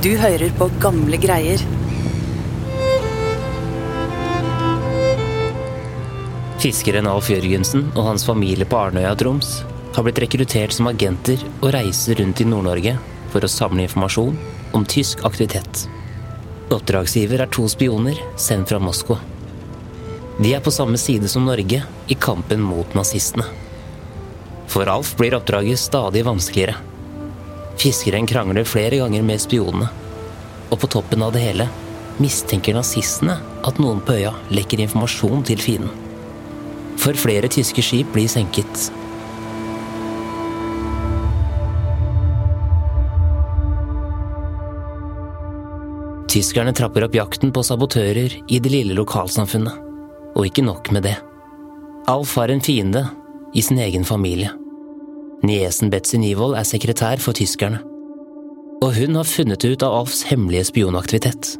Du hører på gamle greier. Fiskeren Alf Jørgensen og hans familie på Arnøya, Troms, har blitt rekruttert som agenter og reiser rundt i Nord-Norge for å samle informasjon om tysk aktivitet. Oppdragsgiver er to spioner sendt fra Moskva. De er på samme side som Norge i kampen mot nazistene. For Alf blir oppdraget stadig vanskeligere. Fiskeren krangler flere ganger med spionene. Og på toppen av det hele mistenker nazistene at noen på øya lekker informasjon til fienden. For flere tyske skip blir senket. Tyskerne trapper opp jakten på sabotører i det lille lokalsamfunnet. Og ikke nok med det. Alf har en fiende i sin egen familie. Niesen Betzy Nivold er sekretær for tyskerne. Og hun har funnet ut av Alfs hemmelige spionaktivitet.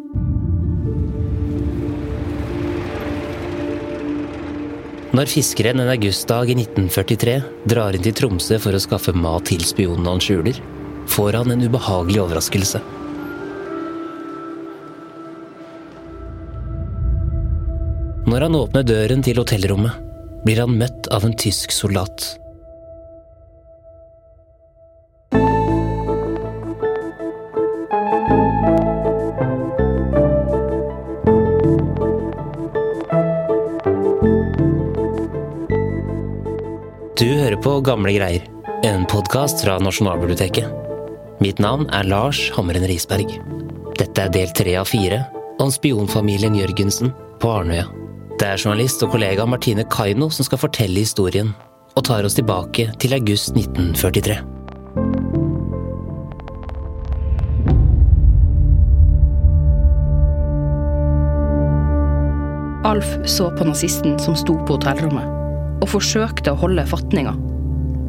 Når fiskeren en augustdag i 1943 drar inn til Tromsø for å skaffe mat til spionen han skjuler, får han en ubehagelig overraskelse. Når han åpner døren til hotellrommet, blir han møtt av en tysk soldat. På Gamle greier, en podkast fra Nasjonalbiblioteket. Mitt navn er Lars Hammeren Risberg. Dette er del tre av fire om spionfamilien Jørgensen på Arnøya. Det er journalist og kollega Martine Kaino som skal fortelle historien, og tar oss tilbake til august 1943. Alf så på nazisten som sto på hotellrommet, og forsøkte å holde fatninga.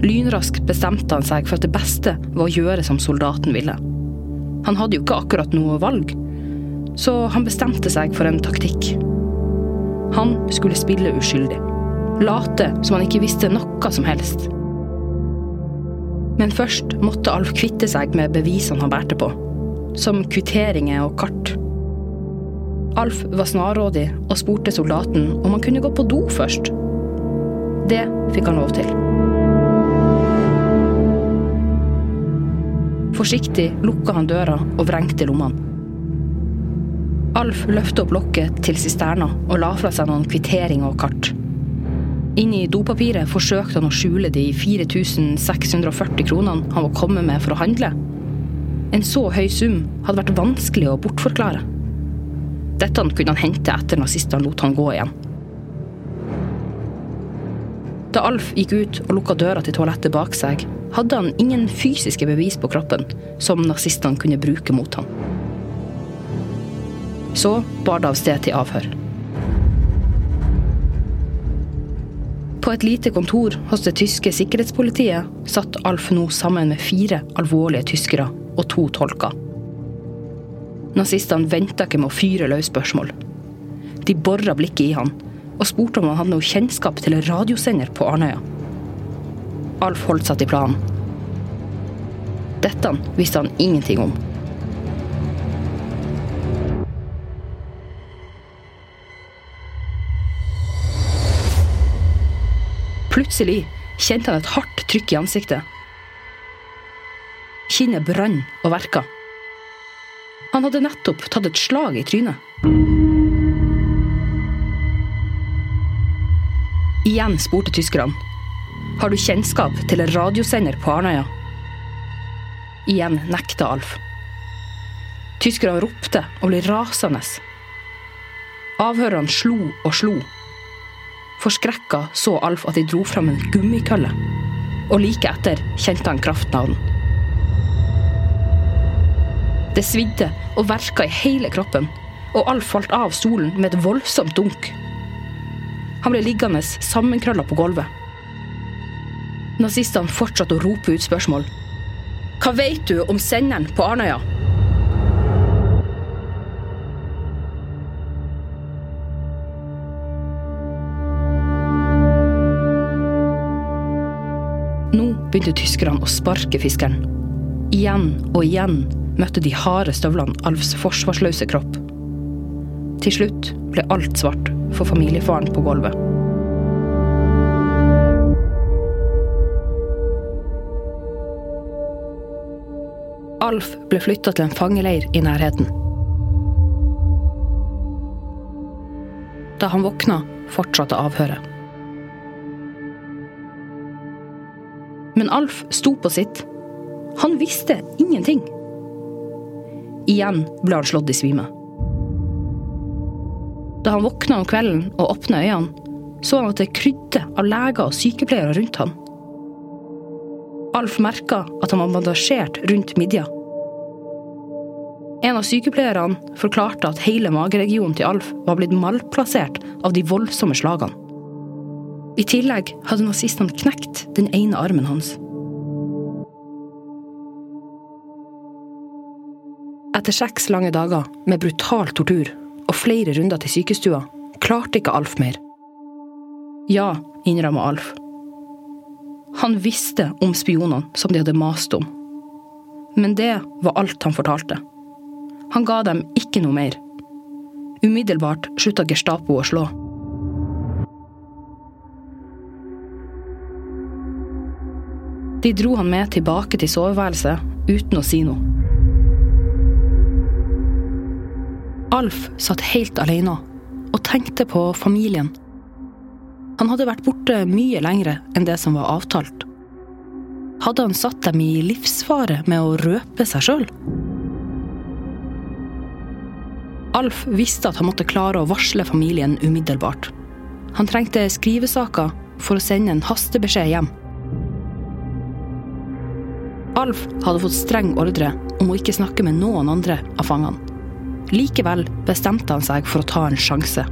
Lynraskt bestemte han seg for at det beste var å gjøre som soldaten ville. Han hadde jo ikke akkurat noe valg, så han bestemte seg for en taktikk. Han skulle spille uskyldig. Late som han ikke visste noe som helst. Men først måtte Alf kvitte seg med bevisene han bærte på, som kvitteringer og kart. Alf var snarrådig og spurte soldaten om han kunne gå på do først. Det fikk han lov til. Forsiktig lukka han døra og vrengte lommene. Alf løfta opp lokket til sisterna og la fra seg noen kvitteringer og kart. Inni dopapiret forsøkte han å skjule de 4640 kronene han var kommet med for å handle. En så høy sum hadde vært vanskelig å bortforklare. Dette kunne han hente etter nazistene lot han gå igjen. Da Alf gikk ut og lukka døra til toalettet bak seg, hadde han ingen fysiske bevis på kroppen som nazistene kunne bruke mot ham. Så bar det av sted til avhør. På et lite kontor hos det tyske sikkerhetspolitiet satt Alf nå sammen med fire alvorlige tyskere og to tolker. Nazistene venta ikke med å fyre løs spørsmål. De bora blikket i han og spurte om han hadde noe kjennskap til en radiosender på Arnøya. Alf holdt seg til planen. Dette visste han ingenting om. Plutselig kjente han et hardt trykk i ansiktet. Kinnet brann og verka. Han hadde nettopp tatt et slag i trynet. Igjen spurte tyskerne. Har du kjennskap til en radiosender på Arnøya? Igjen nekta Alf. Tyskerne ropte og ble rasende. Avhørerne slo og slo. Forskrekka så Alf at de dro fram en gummikølle. Og like etter kjente han kraften av den. Det svidde og verka i hele kroppen, og Alf falt av stolen med et voldsomt dunk. Han ble liggende sammenkrølla på gulvet. Nazistene fortsatte å rope ut spørsmål. Hva vet du om senderen på Arnøya? Nå begynte tyskerne å sparke fiskeren. Igjen og igjen møtte de harde støvlene Alfs forsvarsløse kropp. Til slutt ble alt svart for familiefaren på gulvet. Alf ble flytta til en fangeleir i nærheten. Da han våkna, fortsatte avhøret. Men Alf sto på sitt. Han visste ingenting. Igjen ble han slått i svime. Da han våkna om kvelden og åpna øynene, så han at det krydde av leger og sykepleiere rundt han. Alf merka at han var bandasjert rundt midja. En av sykepleierne forklarte at hele mageregionen til Alf var blitt malplassert av de voldsomme slagene. I tillegg hadde nazistene knekt den ene armen hans. Etter seks lange dager med brutal tortur og flere runder til sykestua klarte ikke Alf mer. Ja, innrømma Alf. Han visste om spionene som de hadde mast om. Men det var alt han fortalte. Han ga dem ikke noe mer. Umiddelbart slutta Gestapo å slå. De dro han med tilbake til soveværelset uten å si noe. Alf satt helt alene og tenkte på familien. Han hadde vært borte mye lengre enn det som var avtalt. Hadde han satt dem i livsfare med å røpe seg sjøl? Alf visste at han måtte klare å varsle familien umiddelbart. Han trengte skrivesaker for å sende en hastebeskjed hjem. Alf hadde fått streng ordre om å ikke snakke med noen andre av fangene. Likevel bestemte han seg for å ta en sjanse.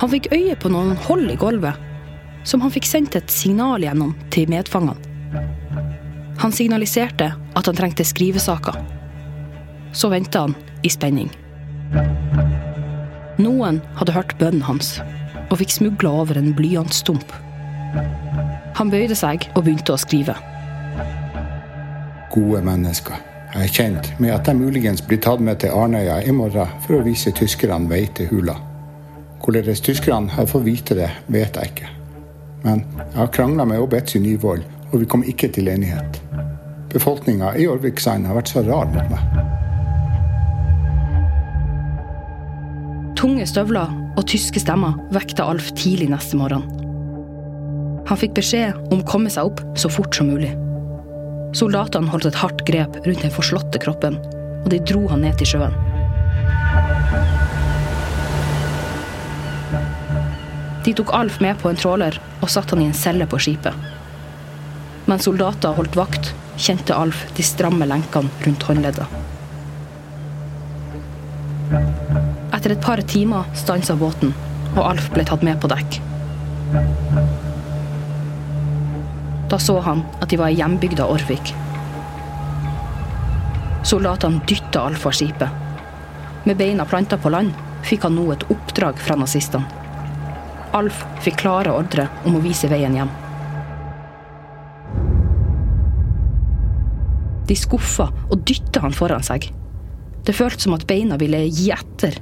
Han fikk øye på noen hold i gulvet, som han fikk sendt et signal gjennom til medfangene. Han signaliserte at han trengte skrivesaker. Så venta han i spenning. Noen hadde hørt bønnen hans og fikk smugla over en blyantstump. Han bøyde seg og begynte å skrive. Gode mennesker. Jeg er kjent med at jeg muligens blir tatt med til Arnøya i morgen for å vise tyskerne vei til hula. Hvordan tyskerne har fått vite det, vet jeg ikke. Men jeg har krangla med Obetzy Nyvold, og vi kom ikke til enighet. Befolkninga i Orviksand har vært så rar mot meg. Tunge støvler og tyske stemmer vekta Alf tidlig neste morgen. Han fikk beskjed om å komme seg opp så fort som mulig. Soldatene holdt et hardt grep rundt den forslåtte kroppen, og de dro han ned til sjøen. De tok Alf med på en tråler og satte han i en celle på skipet. Mens soldater holdt vakt, kjente Alf de stramme lenkene rundt håndleddet. Etter et par timer stansa båten, og Alf ble tatt med på dekk. Da så han at de var i hjembygda Orvik. Soldatene dytta Alf av skipet. Med beina planta på land fikk han nå et oppdrag fra nazistene. Alf fikk klare ordre om å vise veien hjem. De skuffa og dytta han foran seg. Det føltes som at beina ville gi etter.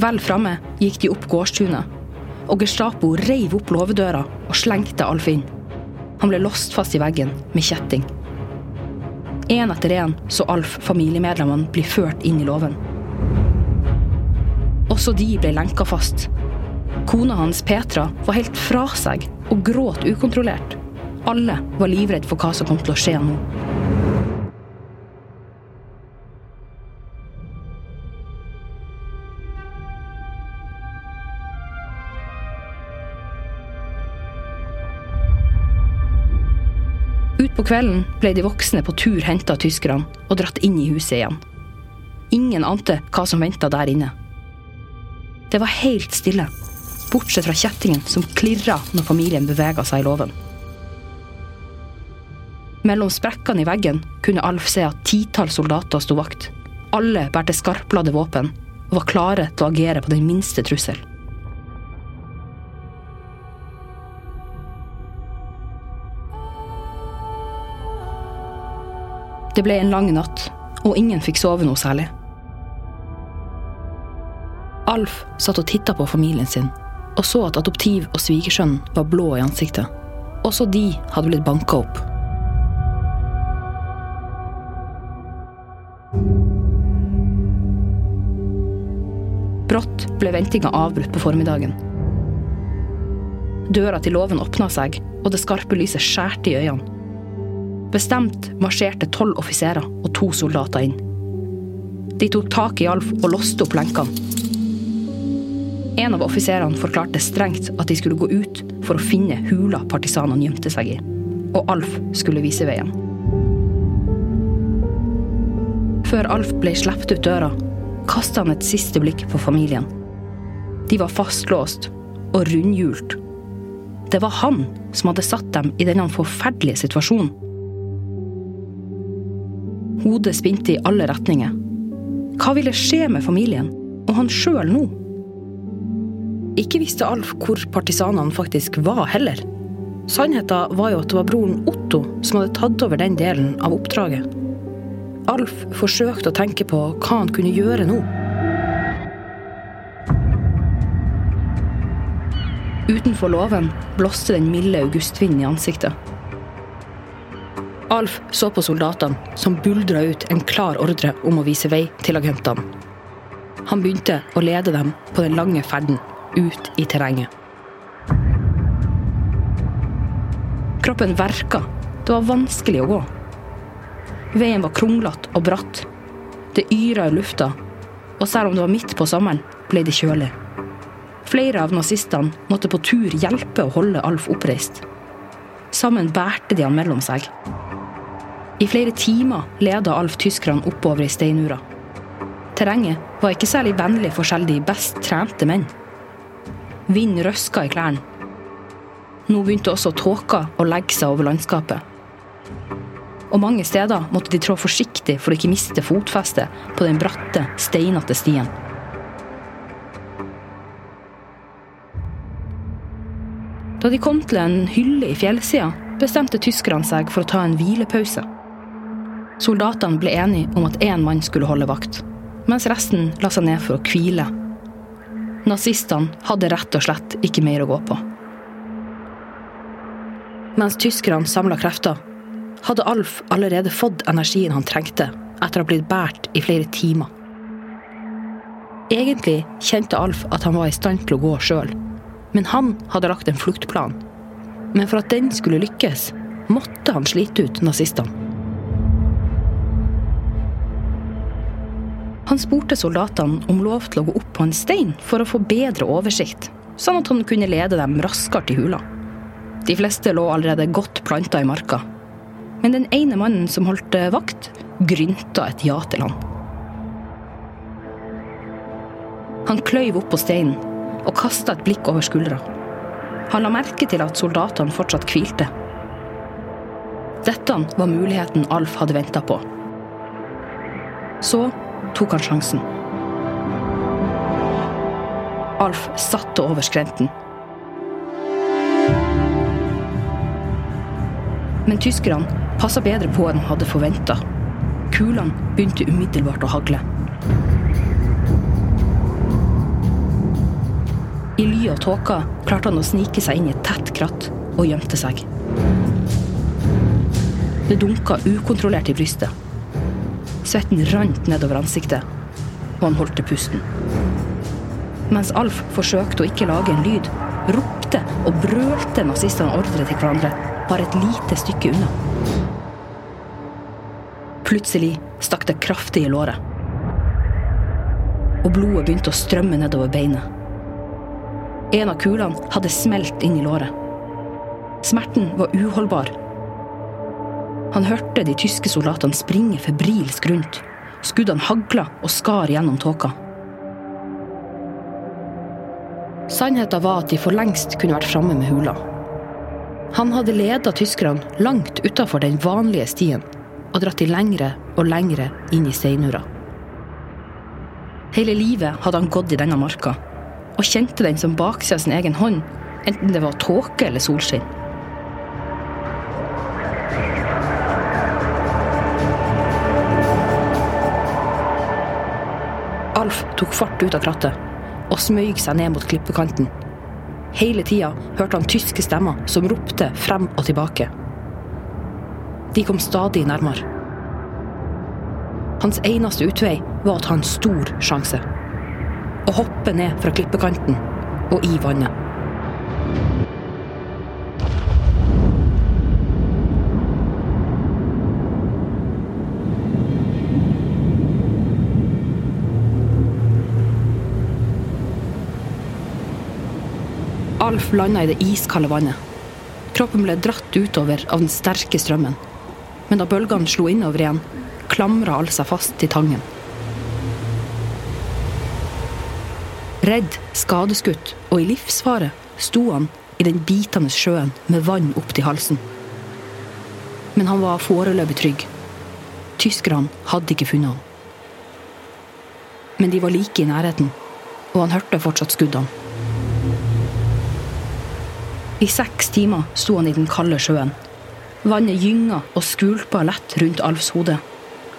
Vel framme gikk de opp gårdstunet, og Gestapo reiv opp låvedøra og slengte Alf inn. Han ble låst fast i veggen med kjetting. Én etter én så Alf familiemedlemmene bli ført inn i låven. Også de ble lenka fast. Kona hans Petra var helt fra seg og gråt ukontrollert. Alle var livredd for hva som kom til å skje nå. Utpå kvelden ble de voksne på tur henta av tyskerne og dratt inn i huset igjen. Ingen ante hva som venta der inne. Det var helt stille, bortsett fra kjettingen som klirra når familien bevega seg i låven. Mellom sprekkene i veggen kunne Alf se at titalls soldater sto vakt. Alle bærte skarpladde våpen og var klare til å agere på den minste trussel. Det ble en lang natt, og ingen fikk sove noe særlig. Alf satt og titta på familien sin, og så at adoptiv- og svigersønnen var blå i ansiktet. Også de hadde blitt banka opp. Brått ble ventinga avbrutt på formiddagen. Døra til låven åpna seg, og det skarpe lyset skjærte i øynene. Bestemt marsjerte tolv offiserer og to soldater inn. De tok tak i Alf og låste opp lenkene. En av offiserene forklarte strengt at de skulle gå ut for å finne hula partisanene gjemte seg i, og Alf skulle vise veien. Før Alf ble sluppet ut døra, kasta han et siste blikk på familien. De var fastlåst og rundhjult. Det var han som hadde satt dem i denne forferdelige situasjonen. Hodet spinte i alle retninger. Hva ville skje med familien, og han sjøl nå? Ikke visste Alf hvor partisanene faktisk var, heller. Sannheten var jo at det var broren Otto som hadde tatt over den delen av oppdraget. Alf forsøkte å tenke på hva han kunne gjøre nå. Utenfor låven blåste den milde augustvinden i ansiktet. Alf så på soldatene, som buldra ut en klar ordre om å vise vei til agentene. Han begynte å lede dem på den lange ferden ut i terrenget. Kroppen verka. Det var vanskelig å gå. Veien var kronglete og bratt. Det yra i lufta, og selv om det var midt på sommeren, ble det kjølig. Flere av nazistene måtte på tur hjelpe å holde Alf oppreist. Sammen bærte de han mellom seg. I flere timer leda Alf tyskerne oppover i steinura. Terrenget var ikke særlig vennlig for selv de best trente menn. Vind røska i klærne. Nå begynte også tåka å legge seg over landskapet. Og mange steder måtte de trå forsiktig for å ikke miste fotfestet på den bratte, steinete stien. Da de kom til en hylle i fjellsida, bestemte tyskerne seg for å ta en hvilepause. Soldatene ble enige om at én mann skulle holde vakt, mens resten la seg ned for å hvile. Nazistene hadde rett og slett ikke mer å gå på. Mens tyskerne samla krefter, hadde Alf allerede fått energien han trengte etter å ha blitt båret i flere timer. Egentlig kjente Alf at han var i stand til å gå sjøl, men han hadde lagt en fluktplan. Men for at den skulle lykkes, måtte han slite ut nazistene. Han spurte soldatene om lov til å gå opp på en stein for å få bedre oversikt, sånn at han kunne lede dem raskere til hula. De fleste lå allerede godt planta i marka, men den ene mannen som holdt vakt, grynta et ja til han. Han kløyv opp på steinen og kasta et blikk over skuldra. Han la merke til at soldatene fortsatt hvilte. Dette var muligheten Alf hadde venta på. Så tok han sjansen. Alf satte over skrenten. Men tyskerne passa bedre på enn de hadde forventa. Kulene begynte umiddelbart å hagle. I ly av tåka klarte han å snike seg inn i et tett kratt og gjemte seg. Det dunka ukontrollert i brystet. Svetten rant nedover ansiktet, og han holdt til pusten. Mens Alf forsøkte å ikke lage en lyd, ropte og brølte nazistene ordre til hverandre bare et lite stykke unna. Plutselig stakk det kraftig i låret. Og blodet begynte å strømme nedover beinet. En av kulene hadde smelt inn i låret. Smerten var uholdbar. Han hørte de tyske soldatene springe febrilsk rundt. Skuddene hagla og skar gjennom tåka. Sannheten var at de for lengst kunne vært framme med hula. Han hadde leda tyskerne langt utafor den vanlige stien og dratt de lengre og lengre inn i steinura. Hele livet hadde han gått i denne marka, og kjente den som baksida av sin egen hånd, enten det var tåke eller solskinn. Tok fart ut av krattet og smøg seg ned mot klippekanten. Hele tida hørte han tyske stemmer som ropte frem og tilbake. De kom stadig nærmere. Hans eneste utvei var å ta en stor sjanse. Å hoppe ned fra klippekanten og i vannet. Alf landa i det iskalde vannet. Kroppen ble dratt utover av den sterke strømmen. Men da bølgene slo innover igjen, klamra Alf seg fast til tangen. Redd, skadeskutt og i livsfare sto han i den bitende sjøen med vann opp til halsen. Men han var foreløpig trygg. Tyskerne hadde ikke funnet ham. Men de var like i nærheten, og han hørte fortsatt skuddene. I seks timer sto han i den kalde sjøen. Vannet gynga og skvulpa lett rundt Alfs hode,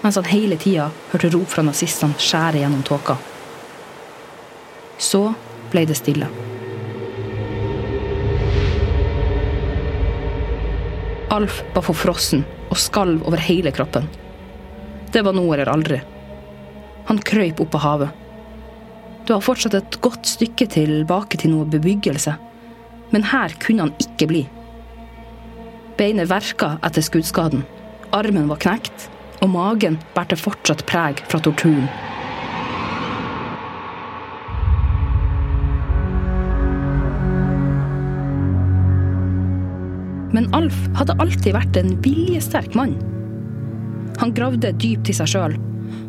mens han hele tida hørte rop fra nazistene skjære gjennom tåka. Så ble det stille. Alf var forfrossen og skalv over hele kroppen. Det var nå eller aldri. Han krøyp opp av havet. Det var fortsatt et godt stykke tilbake til noe bebyggelse men her kunne han ikke bli. Beinet verka etter skuddskaden, armen var knekt, og magen bærte fortsatt preg fra torturen. Men Alf hadde alltid vært en viljesterk mann. Han gravde dypt i seg sjøl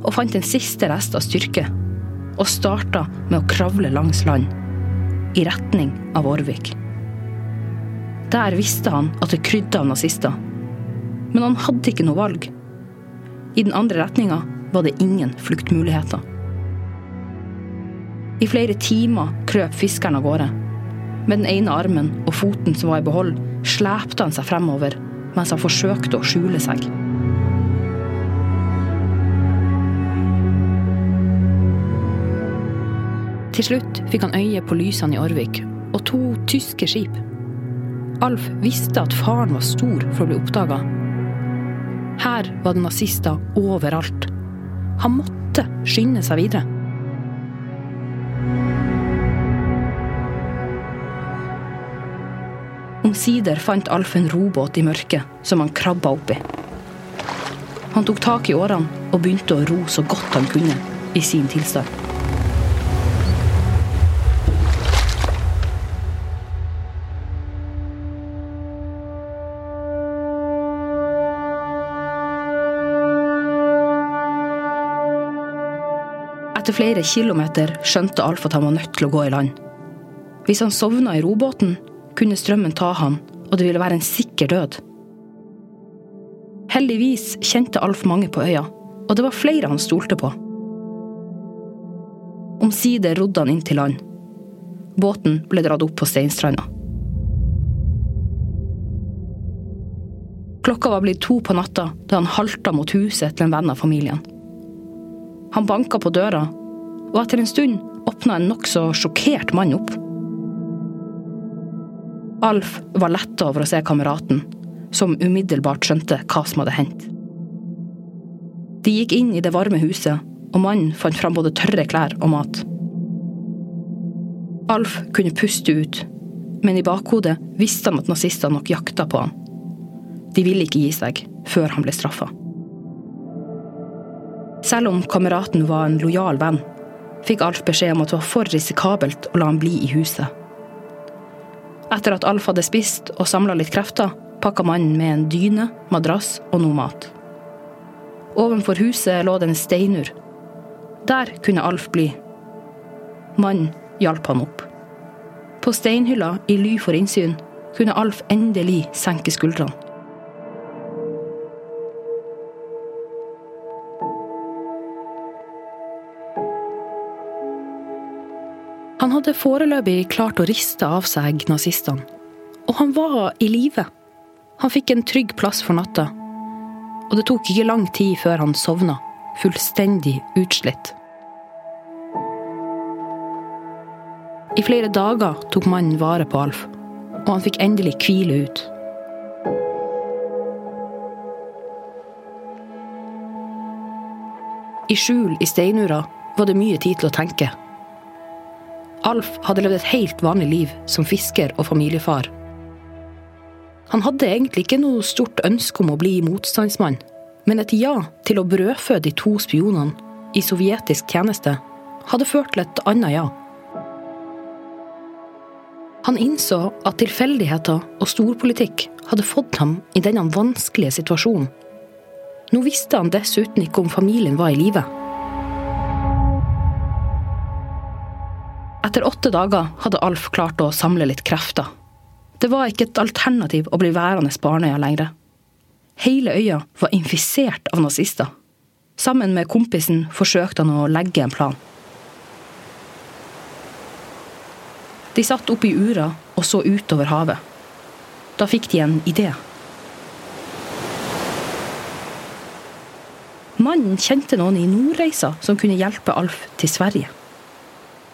og fant en siste rest av styrke, og starta med å kravle langs land, i retning av Årvik. Der visste han at det krydde av nazister. Men han hadde ikke noe valg. I den andre retninga var det ingen fluktmuligheter. I flere timer krøp fiskeren av gårde. Med den ene armen og foten som var i behold, slepte han seg fremover mens han forsøkte å skjule seg. Til slutt fikk han øye på lysene i Orvik og to tyske skip. Alf visste at faren var stor for å bli oppdaga. Her var det nazister overalt. Han måtte skynde seg videre. Omsider fant Alf en robåt i mørket som han krabba oppi. Han tok tak i årene og begynte å ro så godt han kunne i sin tilstand. Etter flere kilometer skjønte Alf at han var nødt til å gå i land. Hvis han sovna i robåten, kunne strømmen ta han, og det ville være en sikker død. Heldigvis kjente Alf mange på øya, og det var flere han stolte på. Omsider rodde han inn til land. Båten ble dratt opp på Steinstranda. Klokka var blitt to på natta da han halta mot huset til en venn av familien. Han banka på døra, og etter en stund åpna en nokså sjokkert mann opp. Alf var letta over å se kameraten, som umiddelbart skjønte hva som hadde hendt. De gikk inn i det varme huset, og mannen fant fram både tørre klær og mat. Alf kunne puste ut, men i bakhodet visste han at nazistene nok jakta på han. De ville ikke gi seg før han ble straffa. Selv om kameraten var en lojal venn, fikk Alf beskjed om at det var for risikabelt å la han bli i huset. Etter at Alf hadde spist og samla litt krefter, pakka mannen med en dyne, madrass og noe mat. Ovenfor huset lå det en steinur. Der kunne Alf bli. Mannen hjalp han opp. På steinhylla, i ly for innsyn, kunne Alf endelig senke skuldrene. Han hadde foreløpig klart å riste av seg nazistene. Og han var i live. Han fikk en trygg plass for natta. Og det tok ikke lang tid før han sovna, fullstendig utslitt. I flere dager tok mannen vare på Alf, og han fikk endelig hvile ut. I skjul i steinura var det mye tid til å tenke. Alf hadde levd et helt vanlig liv som fisker og familiefar. Han hadde egentlig ikke noe stort ønske om å bli motstandsmann, men et ja til å brødfø de to spionene i sovjetisk tjeneste hadde ført til et annet ja. Han innså at tilfeldigheter og storpolitikk hadde fått ham i denne vanskelige situasjonen. Nå visste han dessuten ikke om familien var i live. Etter åtte dager hadde Alf klart å samle litt krefter. Det var ikke et alternativ å bli værende på Arnøya lenger. Hele øya var infisert av nazister. Sammen med kompisen forsøkte han å legge en plan. De satt oppe i ura og så utover havet. Da fikk de en idé. Mannen kjente noen i Nordreisa som kunne hjelpe Alf til Sverige.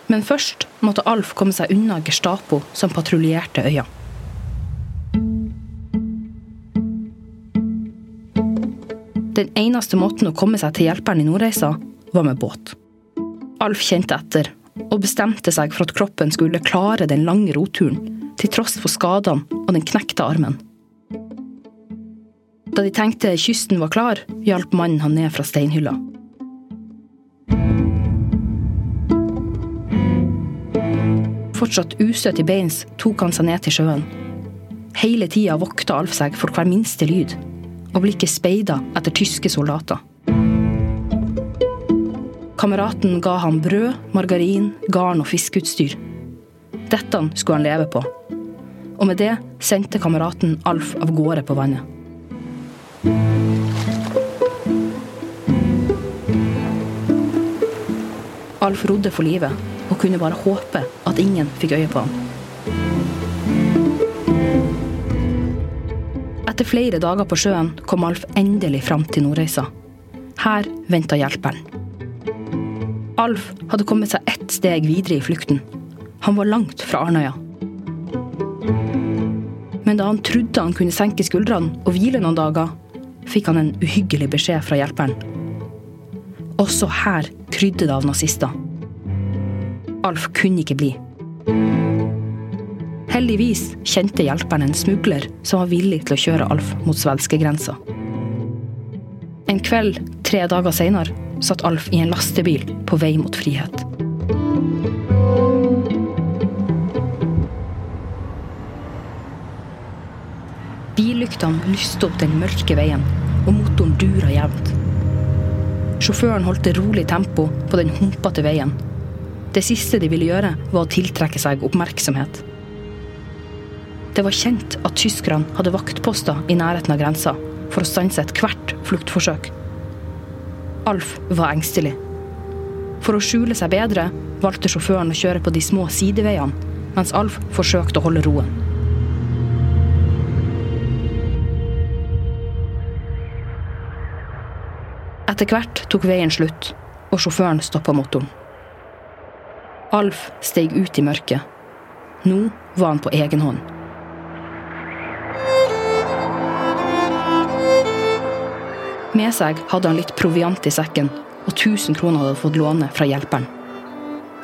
Men først måtte Alf komme seg unna Gestapo som patruljerte øya. Den eneste måten å komme seg til hjelperen i Nordreisa, var med båt. Alf kjente etter, og bestemte seg for at kroppen skulle klare den lange roturen, til tross for skadene og den knekte armen. Da de tenkte kysten var klar, hjalp mannen han ned fra steinhylla. Fortsatt ustøtt i beins tok han seg ned til sjøen. Hele tida vokta Alf seg for hver minste lyd, og blikket speida etter tyske soldater. Kameraten ga ham brød, margarin, garn og fiskeutstyr. Dette skulle han leve på. Og med det sendte kameraten Alf av gårde på vannet. Alf rodde for livet og kunne bare håpe at ingen fikk øye på ham. Etter flere dager på sjøen kom Alf endelig fram til Nordreisa. Her venta hjelperen. Alf hadde kommet seg ett steg videre i flukten. Han var langt fra Arnøya. Men da han trodde han kunne senke skuldrene og hvile noen dager, fikk han en uhyggelig beskjed fra hjelperen. Også her krydde det av nazister. Alf kunne ikke bli. Heldigvis kjente hjelperen en smugler som var villig til å kjøre Alf mot svenskegrensa. En kveld tre dager seinere satt Alf i en lastebil på vei mot frihet. Billyktene lyste opp den mørke veien, og motoren dura jevnt. Sjåføren holdt rolig tempo på den humpete veien. Det siste de ville gjøre, var å tiltrekke seg oppmerksomhet. Det var kjent at tyskerne hadde vaktposter i nærheten av grensa for å stanse ethvert fluktforsøk. Alf var engstelig. For å skjule seg bedre valgte sjåføren å kjøre på de små sideveiene, mens Alf forsøkte å holde roen. Etter hvert tok veien slutt, og sjåføren stoppa motoren. Alf steg ut i mørket. Nå var han på egen hånd. Med seg hadde han litt proviant i sekken, og 1000 kroner hadde fått låne fra hjelperen.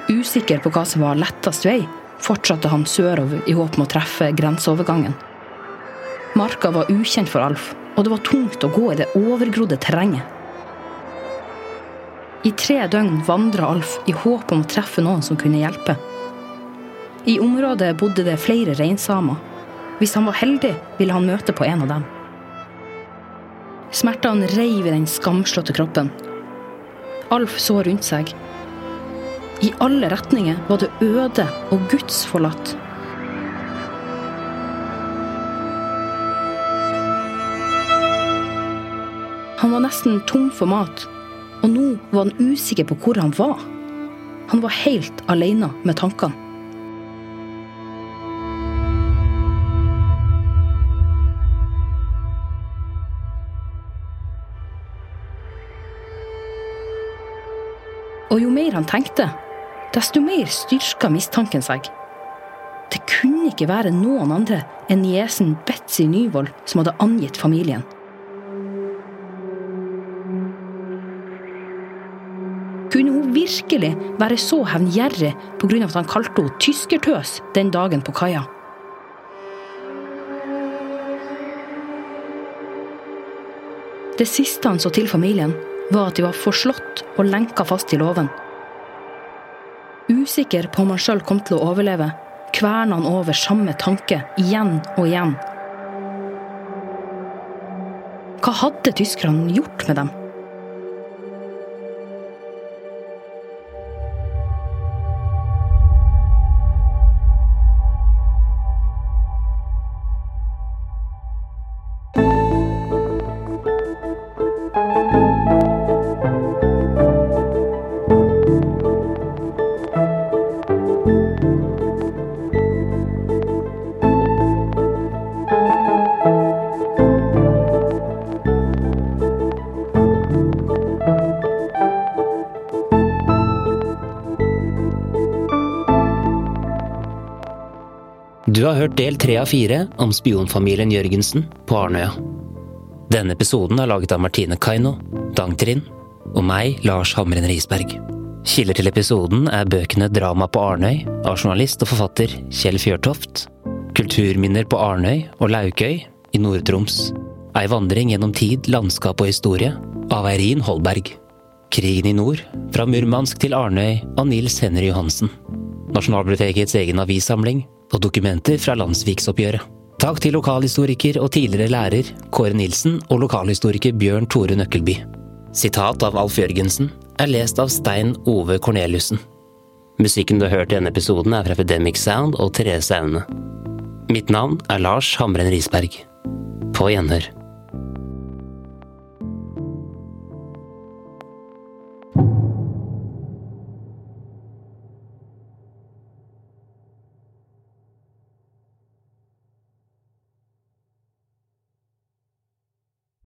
Usikker på hva som var lettest vei, fortsatte han sørover i håp om å treffe grenseovergangen. Marka var ukjent for Alf, og det var tungt å gå i det overgrodde terrenget. I tre døgn vandra Alf i håp om å treffe noen som kunne hjelpe. I området bodde det flere reinsamer. Hvis han var heldig, ville han møte på en av dem. Smertene reiv i den skamslåtte kroppen. Alf så rundt seg. I alle retninger var det øde og gudsforlatt. Han var nesten tom for mat, og nå var han usikker på hvor han var. Han var helt alene med tankene. Og jo mer han tenkte, desto mer styrka mistanken seg. Det kunne ikke være noen andre enn niesen Betzy Nyvold som hadde angitt familien. Virkelig være så hevngjerrig pga. at han kalte henne tyskertøs den dagen på kaia? Det siste han så til familien, var at de var forslått og lenka fast i låven. Usikker på om han sjøl kom til å overleve, kverna han over samme tanke igjen og igjen. Hva hadde tyskerne gjort med dem? Hørt del tre av fire om spionfamilien Jørgensen på Arnøya. Denne episoden er laget av Martine Kaino, Dang Trind og meg, Lars Hamren Risberg. Kilder til episoden er bøkene Drama på Arnøy av journalist og forfatter Kjell Fjørtoft, Kulturminner på Arnøy og Laukøy i Nord-Troms, Ei vandring gjennom tid, landskap og historie av Eirin Holberg, Krigen i nord, fra Murmansk til Arnøy av Nils Henry Johansen, Nasjonalbibliotekets egen avissamling og dokumenter fra landsviksoppgjøret. Takk til lokalhistoriker og tidligere lærer Kåre Nilsen og lokalhistoriker Bjørn Tore Nøkkelby. Sitat av Alf Jørgensen er lest av Stein Ove Korneliussen. Musikken du har hørt i denne episoden er fra Epidemic Sound og Therese Aune. Mitt navn er Lars Hamren Risberg. På gjenhør.